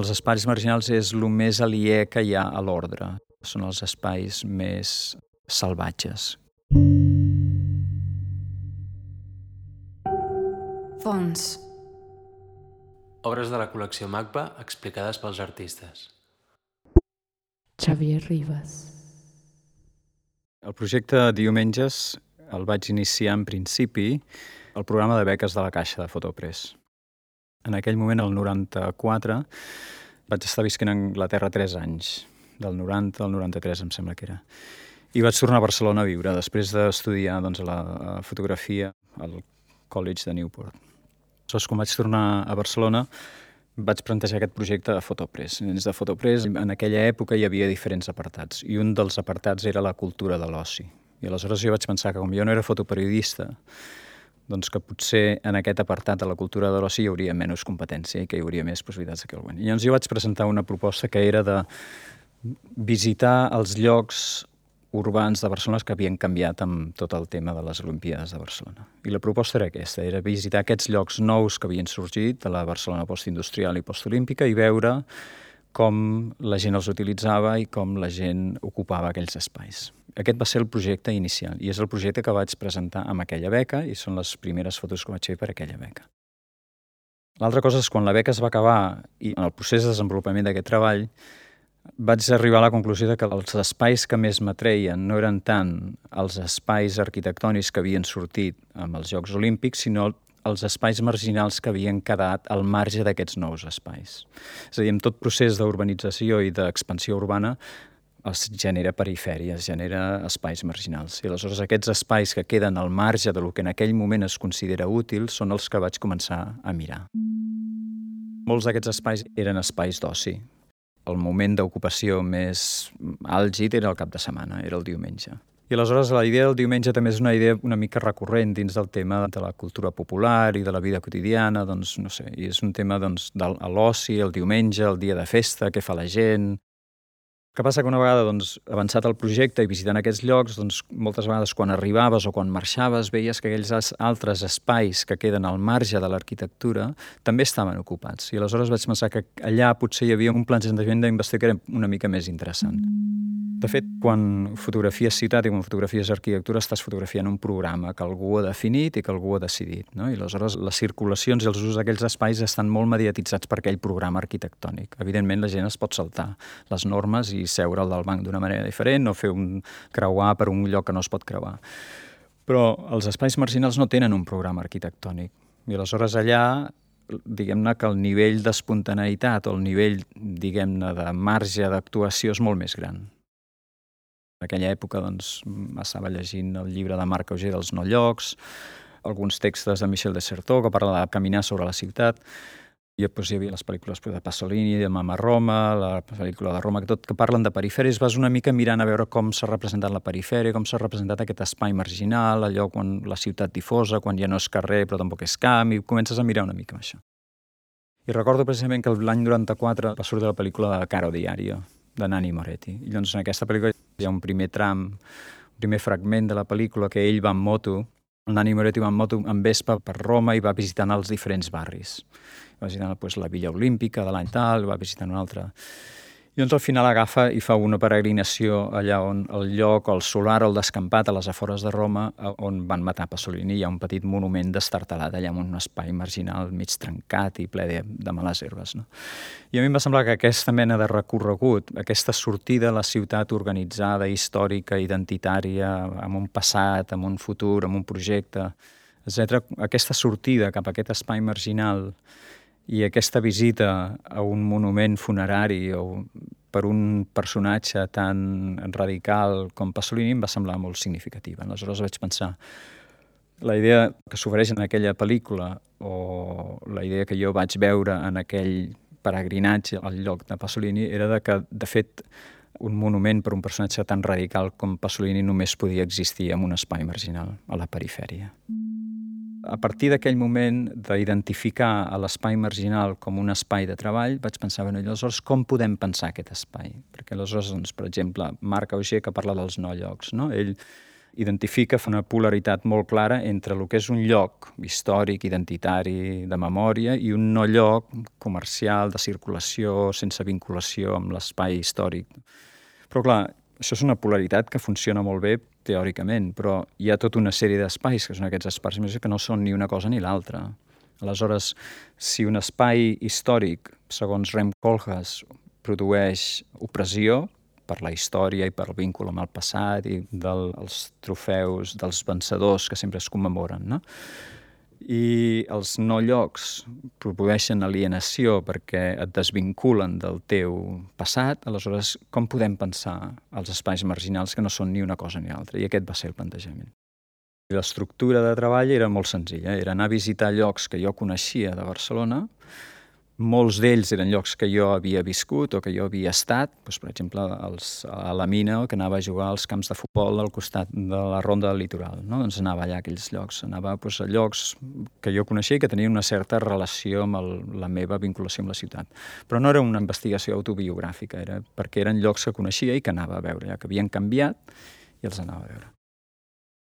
Els espais marginals és el més aliè que hi ha a l'ordre. Són els espais més salvatges. Fons. Obres de la col·lecció MACBA explicades pels artistes. Xavier Ribas. El projecte Diumenges el vaig iniciar en principi el programa de beques de la Caixa de Fotopress. En aquell moment, el 94, vaig estar visquent a Anglaterra 3 anys, del 90 al 93, em sembla que era. I vaig tornar a Barcelona a viure, després d'estudiar doncs, la fotografia al College de Newport. Aleshores, quan vaig tornar a Barcelona, vaig plantejar aquest projecte de Fotopress. Dins de Fotopress, en aquella època hi havia diferents apartats, i un dels apartats era la cultura de l'oci. I aleshores jo vaig pensar que com jo no era fotoperiodista, doncs que potser en aquest apartat de la cultura de l'oci hi hauria menys competència i que hi hauria més possibilitats que el. I llavors jo vaig presentar una proposta que era de visitar els llocs urbans de Barcelona que havien canviat amb tot el tema de les Olimpiades de Barcelona. I la proposta era aquesta, era visitar aquests llocs nous que havien sorgit de la Barcelona postindustrial i postolímpica i veure com la gent els utilitzava i com la gent ocupava aquells espais. Aquest va ser el projecte inicial i és el projecte que vaig presentar amb aquella beca i són les primeres fotos que vaig fer per aquella beca. L'altra cosa és quan la beca es va acabar i en el procés de desenvolupament d'aquest treball vaig arribar a la conclusió de que els espais que més m'atreien no eren tant els espais arquitectònics que havien sortit amb els Jocs Olímpics, sinó els espais marginals que havien quedat al marge d'aquests nous espais. És a dir, en tot procés d'urbanització i d'expansió urbana es genera perifèria, es genera espais marginals. I aleshores aquests espais que queden al marge de lo que en aquell moment es considera útil són els que vaig començar a mirar. Molts d'aquests espais eren espais d'oci. El moment d'ocupació més àlgid era el cap de setmana, era el diumenge. I aleshores la idea del diumenge també és una idea una mica recurrent dins del tema de la cultura popular i de la vida quotidiana, doncs no sé, i és un tema doncs, de l'oci, el diumenge, el dia de festa, què fa la gent, que passa que una vegada doncs, avançat el projecte i visitant aquests llocs, doncs, moltes vegades quan arribaves o quan marxaves veies que aquells altres espais que queden al marge de l'arquitectura també estaven ocupats. I aleshores vaig pensar que allà potser hi havia un plantejament d'investigació que era una mica més interessant. De fet, quan fotografies ciutat i quan fotografies arquitectura estàs fotografiant un programa que algú ha definit i que algú ha decidit. No? I aleshores les circulacions i els usos d'aquells espais estan molt mediatitzats per aquell programa arquitectònic. Evidentment la gent es pot saltar les normes i seure al del banc d'una manera diferent o fer un creuar per un lloc que no es pot creuar. Però els espais marginals no tenen un programa arquitectònic. I aleshores allà diguem-ne que el nivell d'espontaneïtat o el nivell, diguem-ne, de marge d'actuació és molt més gran. En aquella època doncs, estava llegint el llibre de Marc Auger dels no llocs, alguns textos de Michel de Certeau que parla de caminar sobre la ciutat, i després hi havia les pel·lícules de Pasolini, de Mama Roma, la pel·lícula de Roma, que tot que parlen de perifèries, vas una mica mirant a veure com s'ha representat la perifèria, com s'ha representat aquest espai marginal, allò quan la ciutat difosa, quan ja no és carrer però tampoc és camp, i comences a mirar una mica amb això. I recordo precisament que l'any 94 va sortir la pel·lícula de Caro Diario, de Nani Moretti. I llavors en aquesta pel·lícula hi ha un primer tram, un primer fragment de la pel·lícula que ell va en moto, el Nani Moretti va en moto en Vespa per Roma i va visitant els diferents barris. Va visitant pues, la Villa Olímpica de l'any tal, va visitant un altre i doncs al final agafa i fa una peregrinació allà on el lloc, el solar el descampat a les afores de Roma, on van matar Pasolini. Hi ha un petit monument destartalat allà en un espai marginal mig trencat i ple de, de males herbes. No? I a mi em va semblar que aquesta mena de recorregut, aquesta sortida a la ciutat organitzada, històrica, identitària, amb un passat, amb un futur, amb un projecte, etc. aquesta sortida cap a aquest espai marginal i aquesta visita a un monument funerari o per un personatge tan radical com Pasolini em va semblar molt significativa. Aleshores vaig pensar, la idea que s'ofereix en aquella pel·lícula o la idea que jo vaig veure en aquell peregrinatge al lloc de Pasolini era de que, de fet, un monument per un personatge tan radical com Pasolini només podia existir en un espai marginal, a la perifèria. Mm a partir d'aquell moment d'identificar l'espai marginal com un espai de treball, vaig pensar, bueno, aleshores com podem pensar aquest espai? Perquè aleshores, doncs, per exemple, Marc Auger, que parla dels no llocs, no? ell identifica una polaritat molt clara entre el que és un lloc històric, identitari, de memòria, i un no lloc comercial, de circulació, sense vinculació amb l'espai històric. Però clar, això és una polaritat que funciona molt bé teòricament, però hi ha tota una sèrie d'espais, que són aquests espais que no són ni una cosa ni l'altra. Aleshores, si un espai històric, segons Rem Koolhaas, produeix opressió, per la història i per el vínculo amb el passat i dels trofeus dels vencedors que sempre es commemoren. No? I els no llocs produeixen alienació perquè et desvinculen del teu passat, aleshores com podem pensar els espais marginals que no són ni una cosa ni altra? I aquest va ser el plantejament. L'estructura de treball era molt senzilla, era anar a visitar llocs que jo coneixia de Barcelona, molts d'ells eren llocs que jo havia viscut o que jo havia estat, doncs, per exemple, els, a la mina, que anava a jugar als camps de futbol al costat de la ronda del litoral. No? Doncs anava allà a aquells llocs, anava doncs, a llocs que jo coneixia i que tenien una certa relació amb el, la meva vinculació amb la ciutat. Però no era una investigació autobiogràfica, era perquè eren llocs que coneixia i que anava a veure, ja que havien canviat i els anava a veure.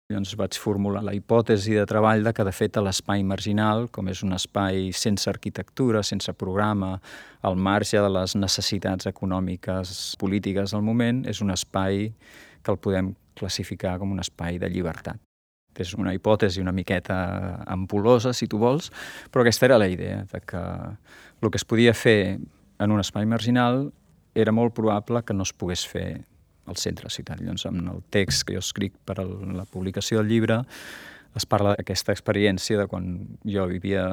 Llavors vaig formular la hipòtesi de treball de que, de fet, l'espai marginal, com és un espai sense arquitectura, sense programa, al marge de les necessitats econòmiques, polítiques del moment, és un espai que el podem classificar com un espai de llibertat. És una hipòtesi una miqueta ampulosa, si tu vols, però aquesta era la idea, de que el que es podia fer en un espai marginal era molt probable que no es pogués fer al centre de la ciutat. Llavors, en el text que jo escric per a la publicació del llibre, es parla d'aquesta experiència de quan jo vivia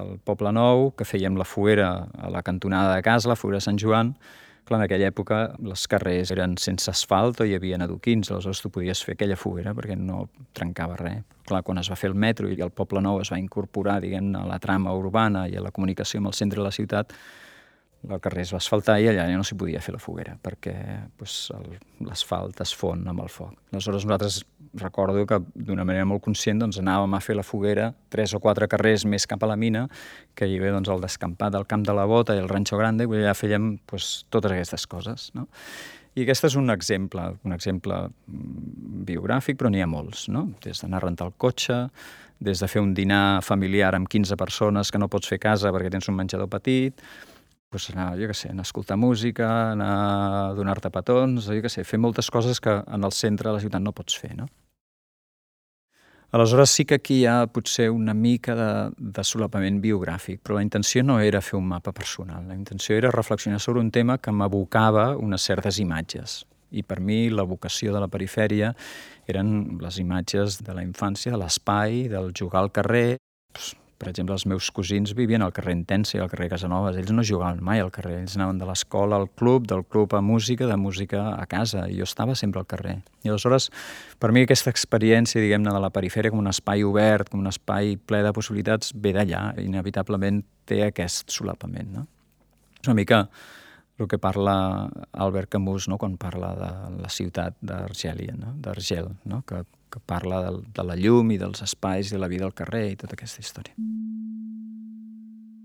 al Poble Nou, que fèiem la foguera a la cantonada de casa, la foguera de Sant Joan, Clar, en aquella època les carrers eren sense asfalt o hi havia adoquins, aleshores tu podies fer aquella foguera perquè no trencava res. Clar, quan es va fer el metro i el Poble Nou es va incorporar, diguem a la trama urbana i a la comunicació amb el centre de la ciutat, el carrer es va asfaltar i allà no s'hi podia fer la foguera perquè pues, l'asfalt es fon amb el foc. Aleshores nosaltres recordo que d'una manera molt conscient doncs, anàvem a fer la foguera tres o quatre carrers més cap a la mina que hi havia doncs, el descampat del Camp de la Bota i el Rancho Grande i allà fèiem pues, totes aquestes coses. No? I aquest és un exemple, un exemple mm, biogràfic, però n'hi ha molts, no? Des d'anar a rentar el cotxe, des de fer un dinar familiar amb 15 persones que no pots fer casa perquè tens un menjador petit, pues anar, jo què sé, anar a escoltar música, anar a donar-te petons, jo què sé, fer moltes coses que en el centre de la ciutat no pots fer, no? Aleshores sí que aquí hi ha potser una mica de, de solapament biogràfic, però la intenció no era fer un mapa personal, la intenció era reflexionar sobre un tema que m'abocava unes certes imatges. I per mi la vocació de la perifèria eren les imatges de la infància, de l'espai, del jugar al carrer, per exemple, els meus cosins vivien al carrer Intensa i al carrer Casanovas. Ells no jugaven mai al carrer. Ells anaven de l'escola al club, del club a música, de música a casa. I jo estava sempre al carrer. I aleshores, per mi aquesta experiència, diguem-ne, de la perifèria com un espai obert, com un espai ple de possibilitats, ve d'allà. Inevitablement té aquest solapament, no? És una mica el que parla Albert Camus no? quan parla de la ciutat d'Argèlia, no? d'Argel, no? que que parla de, de la llum i dels espais i la vida al carrer i tota aquesta història.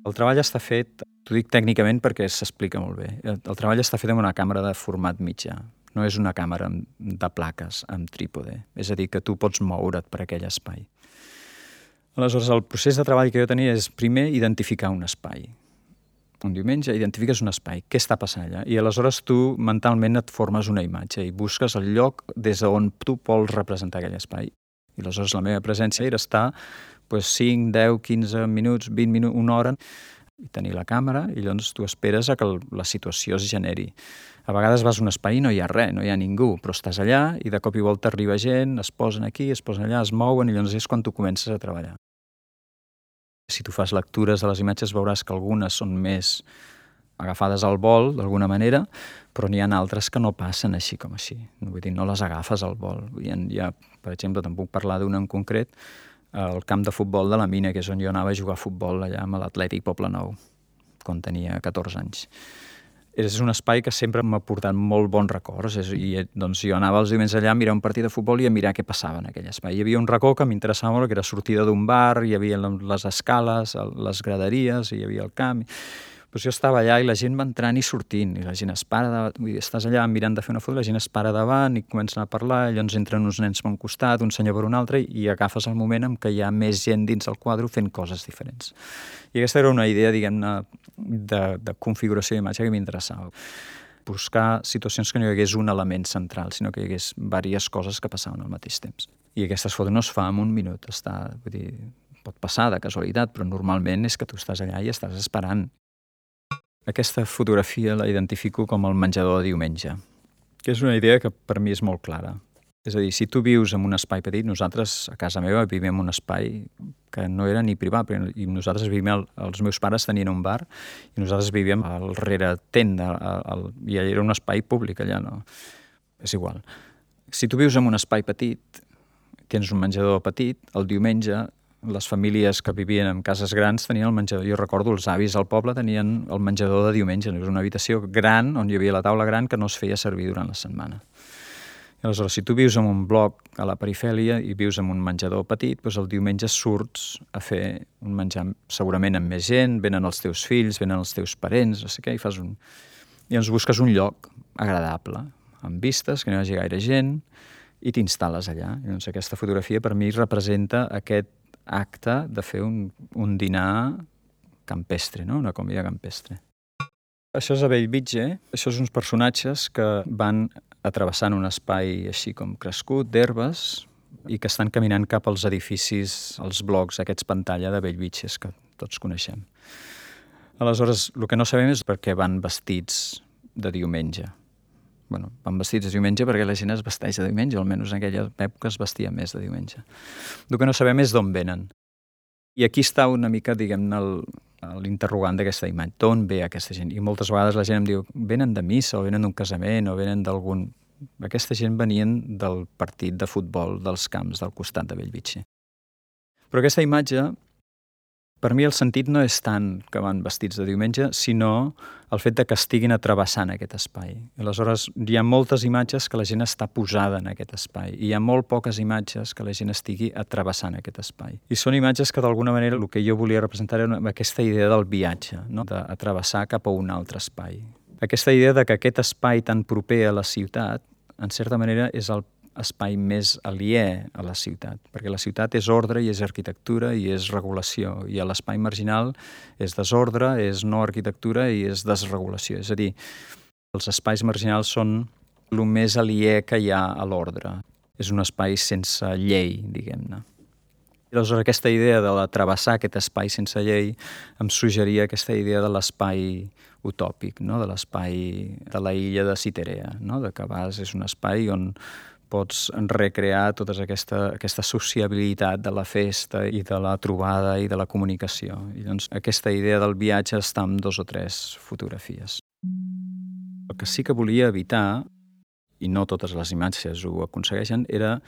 El treball està fet, t'ho dic tècnicament perquè s'explica molt bé, el treball està fet amb una càmera de format mitjà, no és una càmera de plaques amb trípode, és a dir, que tu pots moure't per aquell espai. Aleshores, el procés de treball que jo tenia és primer identificar un espai, un diumenge, identifiques un espai, què està passant allà? I aleshores tu mentalment et formes una imatge i busques el lloc des d'on tu vols representar aquell espai. I aleshores la meva presència era estar pues, 5, 10, 15 minuts, 20 minuts, una hora, i tenir la càmera, i llavors tu esperes a que la situació es generi. A vegades vas a un espai i no hi ha res, no hi ha ningú, però estàs allà i de cop i volta arriba gent, es posen aquí, es posen allà, es mouen, i llavors és quan tu comences a treballar. Si tu fas lectures de les imatges veuràs que algunes són més agafades al vol, d'alguna manera, però n'hi ha altres que no passen així com així. Vull dir, no les agafes al vol. Hi ha, hi ha per exemple, te'n puc parlar d'una en concret, el camp de futbol de la Mina, que és on jo anava a jugar a futbol allà amb l'Atlètic Poble Nou, quan tenia 14 anys és un espai que sempre m'ha portat molt bons records és, i doncs, jo anava els diumenges allà a mirar un partit de futbol i a mirar què passava en aquell espai. Hi havia un racó que m'interessava molt, que era sortida d'un bar, hi havia les escales, les graderies, hi havia el camp... Doncs jo estava allà i la gent va entrant i sortint, i la gent es para, de, vull dir, estàs allà mirant de fer una foto, la gent es para davant i comencen a parlar, i llavors entren uns nens per un costat, un senyor per un altre, i agafes el moment en què hi ha més gent dins el quadre fent coses diferents. I aquesta era una idea, diguem-ne, de, de configuració d'imatge que m'interessava buscar situacions que no hi hagués un element central, sinó que hi hagués diverses coses que passaven al mateix temps. I aquestes fotos no es fa en un minut, està, vull dir, pot passar de casualitat, però normalment és que tu estàs allà i estàs esperant. Aquesta fotografia la identifico com el menjador de diumenge, que és una idea que per mi és molt clara. És a dir, si tu vius en un espai petit, nosaltres a casa meva vivim en un espai que no era ni privat, però i nosaltres vivim, el, els meus pares tenien un bar i nosaltres vivíem al rere tenda, al, al, i era un espai públic allà, no? És igual. Si tu vius en un espai petit, tens un menjador petit, el diumenge les famílies que vivien en cases grans tenien el menjador. Jo recordo, els avis al poble tenien el menjador de diumenge. És una habitació gran on hi havia la taula gran que no es feia servir durant la setmana. I aleshores, si tu vius en un bloc a la perifèria i vius en un menjador petit, doncs el diumenge surts a fer un menjar segurament amb més gent, venen els teus fills, venen els teus parents, no sé què, i fas un... I ens busques un lloc agradable, amb vistes, que no hi hagi gaire gent, i t'instal·les allà. I doncs aquesta fotografia per mi representa aquest acte de fer un, un dinar campestre, no? una comida campestre. Això és a Bellvitge, això són uns personatges que van atrevessant un espai així com crescut, d'herbes, i que estan caminant cap als edificis, als blocs, aquests pantalla de Bellvitges que tots coneixem. Aleshores, el que no sabem és per què van vestits de diumenge bueno, van vestits de diumenge perquè la gent es vesteix de diumenge, almenys en aquella època es vestia més de diumenge. El que no sabem és d'on venen. I aquí està una mica, diguem-ne, l'interrogant d'aquesta imatge. D'on ve aquesta gent? I moltes vegades la gent em diu, venen de missa, o venen d'un casament, o venen d'algun... Aquesta gent venien del partit de futbol dels camps del costat de Bellvitge. Però aquesta imatge per mi el sentit no és tant que van vestits de diumenge, sinó el fet de que estiguin atrevessant aquest espai. Aleshores, hi ha moltes imatges que la gent està posada en aquest espai i hi ha molt poques imatges que la gent estigui atrevessant aquest espai. I són imatges que d'alguna manera el que jo volia representar era aquesta idea del viatge, no? d'atrevessar cap a un altre espai. Aquesta idea de que aquest espai tan proper a la ciutat, en certa manera, és el espai més aliè a la ciutat, perquè la ciutat és ordre i és arquitectura i és regulació, i l'espai marginal és desordre, és no arquitectura i és desregulació. És a dir, els espais marginals són el més aliè que hi ha a l'ordre. És un espai sense llei, diguem-ne. Aleshores, aquesta idea de travessar aquest espai sense llei em suggeria aquesta idea de l'espai utòpic, no? de l'espai de la illa de Citerea, no? de que vas, és un espai on pots recrear tota aquesta, aquesta sociabilitat de la festa i de la trobada i de la comunicació. I doncs aquesta idea del viatge està en dos o tres fotografies. El que sí que volia evitar, i no totes les imatges ho aconsegueixen, era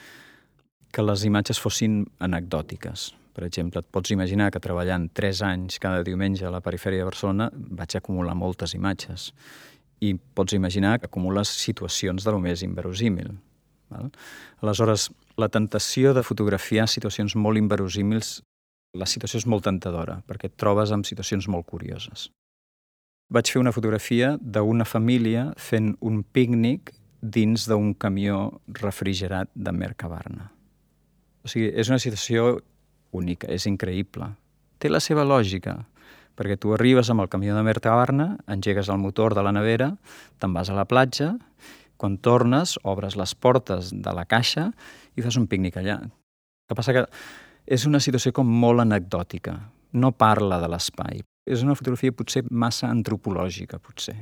que les imatges fossin anecdòtiques. Per exemple, et pots imaginar que treballant tres anys cada diumenge a la perifèria de Barcelona vaig acumular moltes imatges i pots imaginar que acumules situacions de lo més inverosímil. Val? Aleshores, la tentació de fotografiar situacions molt inverosímils, la situació és molt tentadora, perquè et trobes amb situacions molt curioses. Vaig fer una fotografia d'una família fent un pícnic dins d'un camió refrigerat de Mercabarna. O sigui, és una situació única, és increïble. Té la seva lògica, perquè tu arribes amb el camió de Mercabarna, engegues el motor de la nevera, te'n vas a la platja quan tornes, obres les portes de la caixa i fas un pícnic allà. El que passa que és una situació com molt anecdòtica. No parla de l'espai. És una fotografia potser massa antropològica, potser.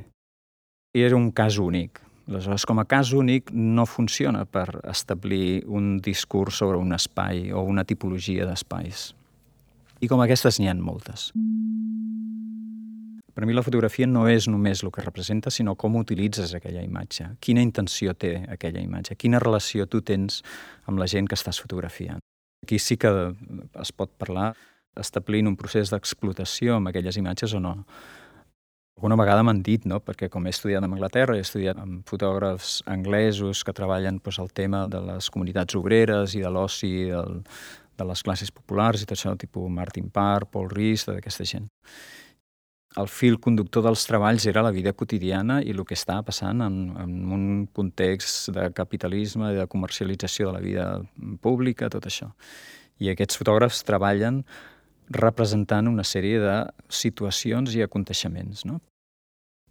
I era un cas únic. Aleshores, com a cas únic, no funciona per establir un discurs sobre un espai o una tipologia d'espais. I com aquestes n'hi ha moltes. Per mi la fotografia no és només el que representa, sinó com utilitzes aquella imatge, quina intenció té aquella imatge, quina relació tu tens amb la gent que estàs fotografiant. Aquí sí que es pot parlar establint un procés d'explotació amb aquelles imatges o no. Alguna vegada m'han dit, no? perquè com he estudiat a Anglaterra, he estudiat amb fotògrafs anglesos que treballen doncs, el tema de les comunitats obreres i de l'oci de les classes populars i tot això, tipus Martin Parr, Paul Rees, tota aquesta gent el fil conductor dels treballs era la vida quotidiana i el que estava passant en, en un context de capitalisme de comercialització de la vida pública, tot això. I aquests fotògrafs treballen representant una sèrie de situacions i aconteixements. No?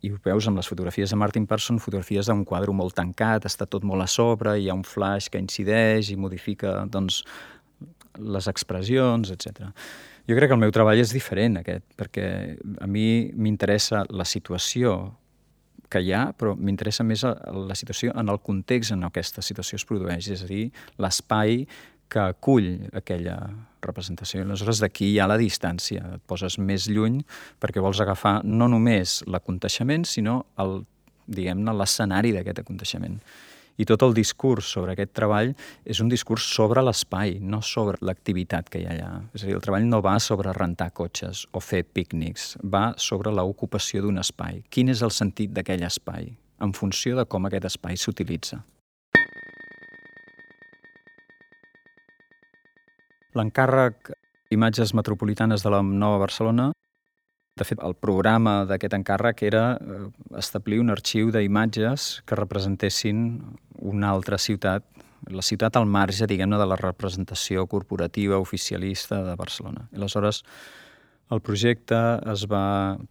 I ho veus amb les fotografies de Martin Persson, fotografies d'un quadre molt tancat, està tot molt a sobre, hi ha un flash que incideix i modifica doncs, les expressions, etc. Jo crec que el meu treball és diferent, aquest, perquè a mi m'interessa la situació que hi ha, però m'interessa més la situació en el context en què aquesta situació es produeix, és a dir, l'espai que acull aquella representació. I aleshores d'aquí hi ha la distància, et poses més lluny perquè vols agafar no només l'aconteixement, sinó el, diguem-ne, l'escenari d'aquest aconteixement. I tot el discurs sobre aquest treball és un discurs sobre l'espai, no sobre l'activitat que hi ha allà. És a dir, el treball no va sobre rentar cotxes o fer pícnics, va sobre l'ocupació d'un espai. Quin és el sentit d'aquell espai, en funció de com aquest espai s'utilitza. L'encàrrec Imatges Metropolitanes de la Nova Barcelona de fet, el programa d'aquest encàrrec era eh, establir un arxiu d'imatges que representessin una altra ciutat, la ciutat al marge, diguem-ne, de la representació corporativa oficialista de Barcelona. I aleshores, el projecte es va,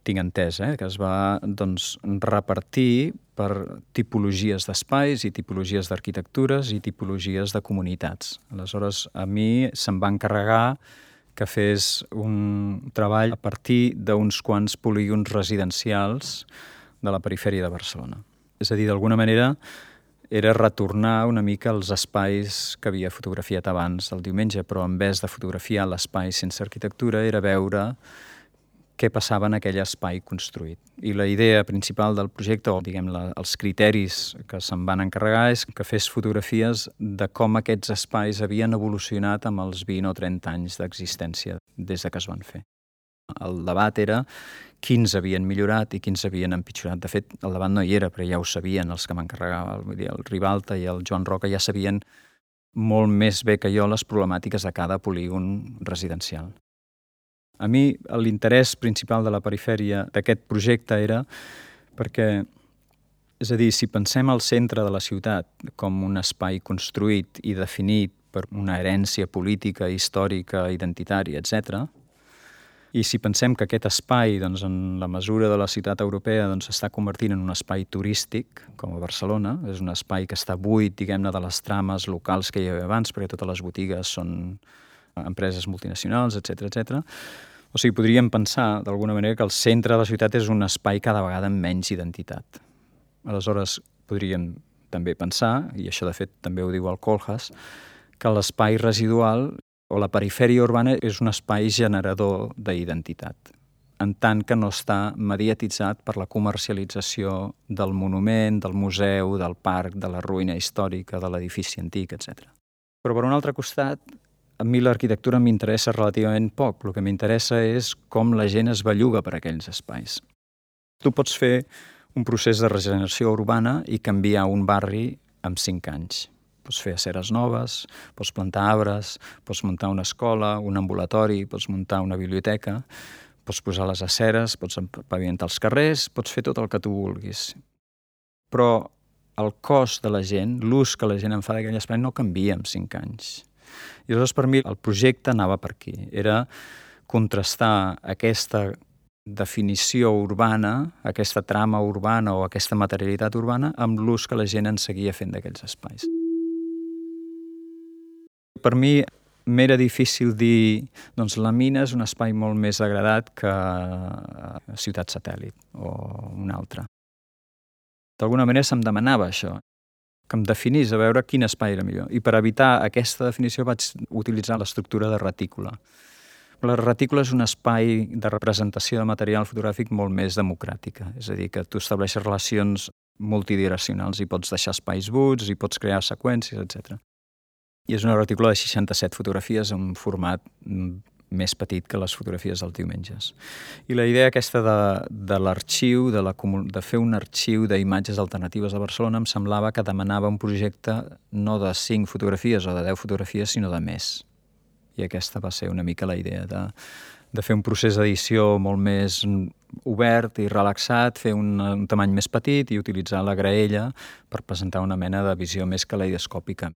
tinc entès, eh, que es va doncs, repartir per tipologies d'espais i tipologies d'arquitectures i tipologies de comunitats. Aleshores, a mi se'm va encarregar que fes un treball a partir d'uns quants polígons residencials de la perifèria de Barcelona. És a dir, d'alguna manera, era retornar una mica als espais que havia fotografiat abans del diumenge, però en vez de fotografiar l'espai sense arquitectura era veure què passava en aquell espai construït. I la idea principal del projecte, o diguem la, els criteris que se'n van encarregar, és que fes fotografies de com aquests espais havien evolucionat amb els 20 o 30 anys d'existència des de que es van fer. El debat era quins havien millorat i quins havien empitjorat. De fet, el debat no hi era, però ja ho sabien els que m'encarregaven. El Ribalta i el Joan Roca ja sabien molt més bé que jo les problemàtiques de cada polígon residencial. A mi l'interès principal de la perifèria d'aquest projecte era perquè, és a dir, si pensem al centre de la ciutat com un espai construït i definit per una herència política, històrica, identitària, etc. I si pensem que aquest espai, doncs, en la mesura de la ciutat europea, doncs, s'està convertint en un espai turístic, com a Barcelona, és un espai que està buit, diguem-ne, de les trames locals que hi havia abans, perquè totes les botigues són empreses multinacionals, etc etc. O sigui, podríem pensar, d'alguna manera, que el centre de la ciutat és un espai cada vegada amb menys identitat. Aleshores, podríem també pensar, i això de fet també ho diu el Colhas, que l'espai residual o la perifèria urbana és un espai generador d'identitat, en tant que no està mediatitzat per la comercialització del monument, del museu, del parc, de la ruïna històrica, de l'edifici antic, etc. Però per un altre costat, a mi l'arquitectura m'interessa relativament poc. El que m'interessa és com la gent es belluga per aquells espais. Tu pots fer un procés de regeneració urbana i canviar un barri en cinc anys. Pots fer aceres noves, pots plantar arbres, pots muntar una escola, un ambulatori, pots muntar una biblioteca, pots posar les aceres, pots pavimentar els carrers, pots fer tot el que tu vulguis. Però el cost de la gent, l'ús que la gent en fa d'aquell espai no canvia en cinc anys. I aleshores per mi el projecte anava per aquí. Era contrastar aquesta definició urbana, aquesta trama urbana o aquesta materialitat urbana amb l'ús que la gent en seguia fent d'aquells espais. Per mi m'era difícil dir doncs la mina és un espai molt més agradat que ciutat satèl·lit o un altre. D'alguna manera se'm demanava això que em definís a veure quin espai era millor. I per evitar aquesta definició vaig utilitzar l'estructura de retícula. La retícula és un espai de representació de material fotogràfic molt més democràtica, és a dir, que tu estableixes relacions multidireccionals i pots deixar espais buts i pots crear seqüències, etc. I és una retícula de 67 fotografies en format més petit que les fotografies dels diumenges. I la idea aquesta de, de l'arxiu, de, la, de fer un arxiu d'imatges alternatives a Barcelona, em semblava que demanava un projecte no de 5 fotografies o de 10 fotografies, sinó de més. I aquesta va ser una mica la idea de, de fer un procés d'edició molt més obert i relaxat, fer un, un tamany més petit i utilitzar la graella per presentar una mena de visió més caleidoscòpica.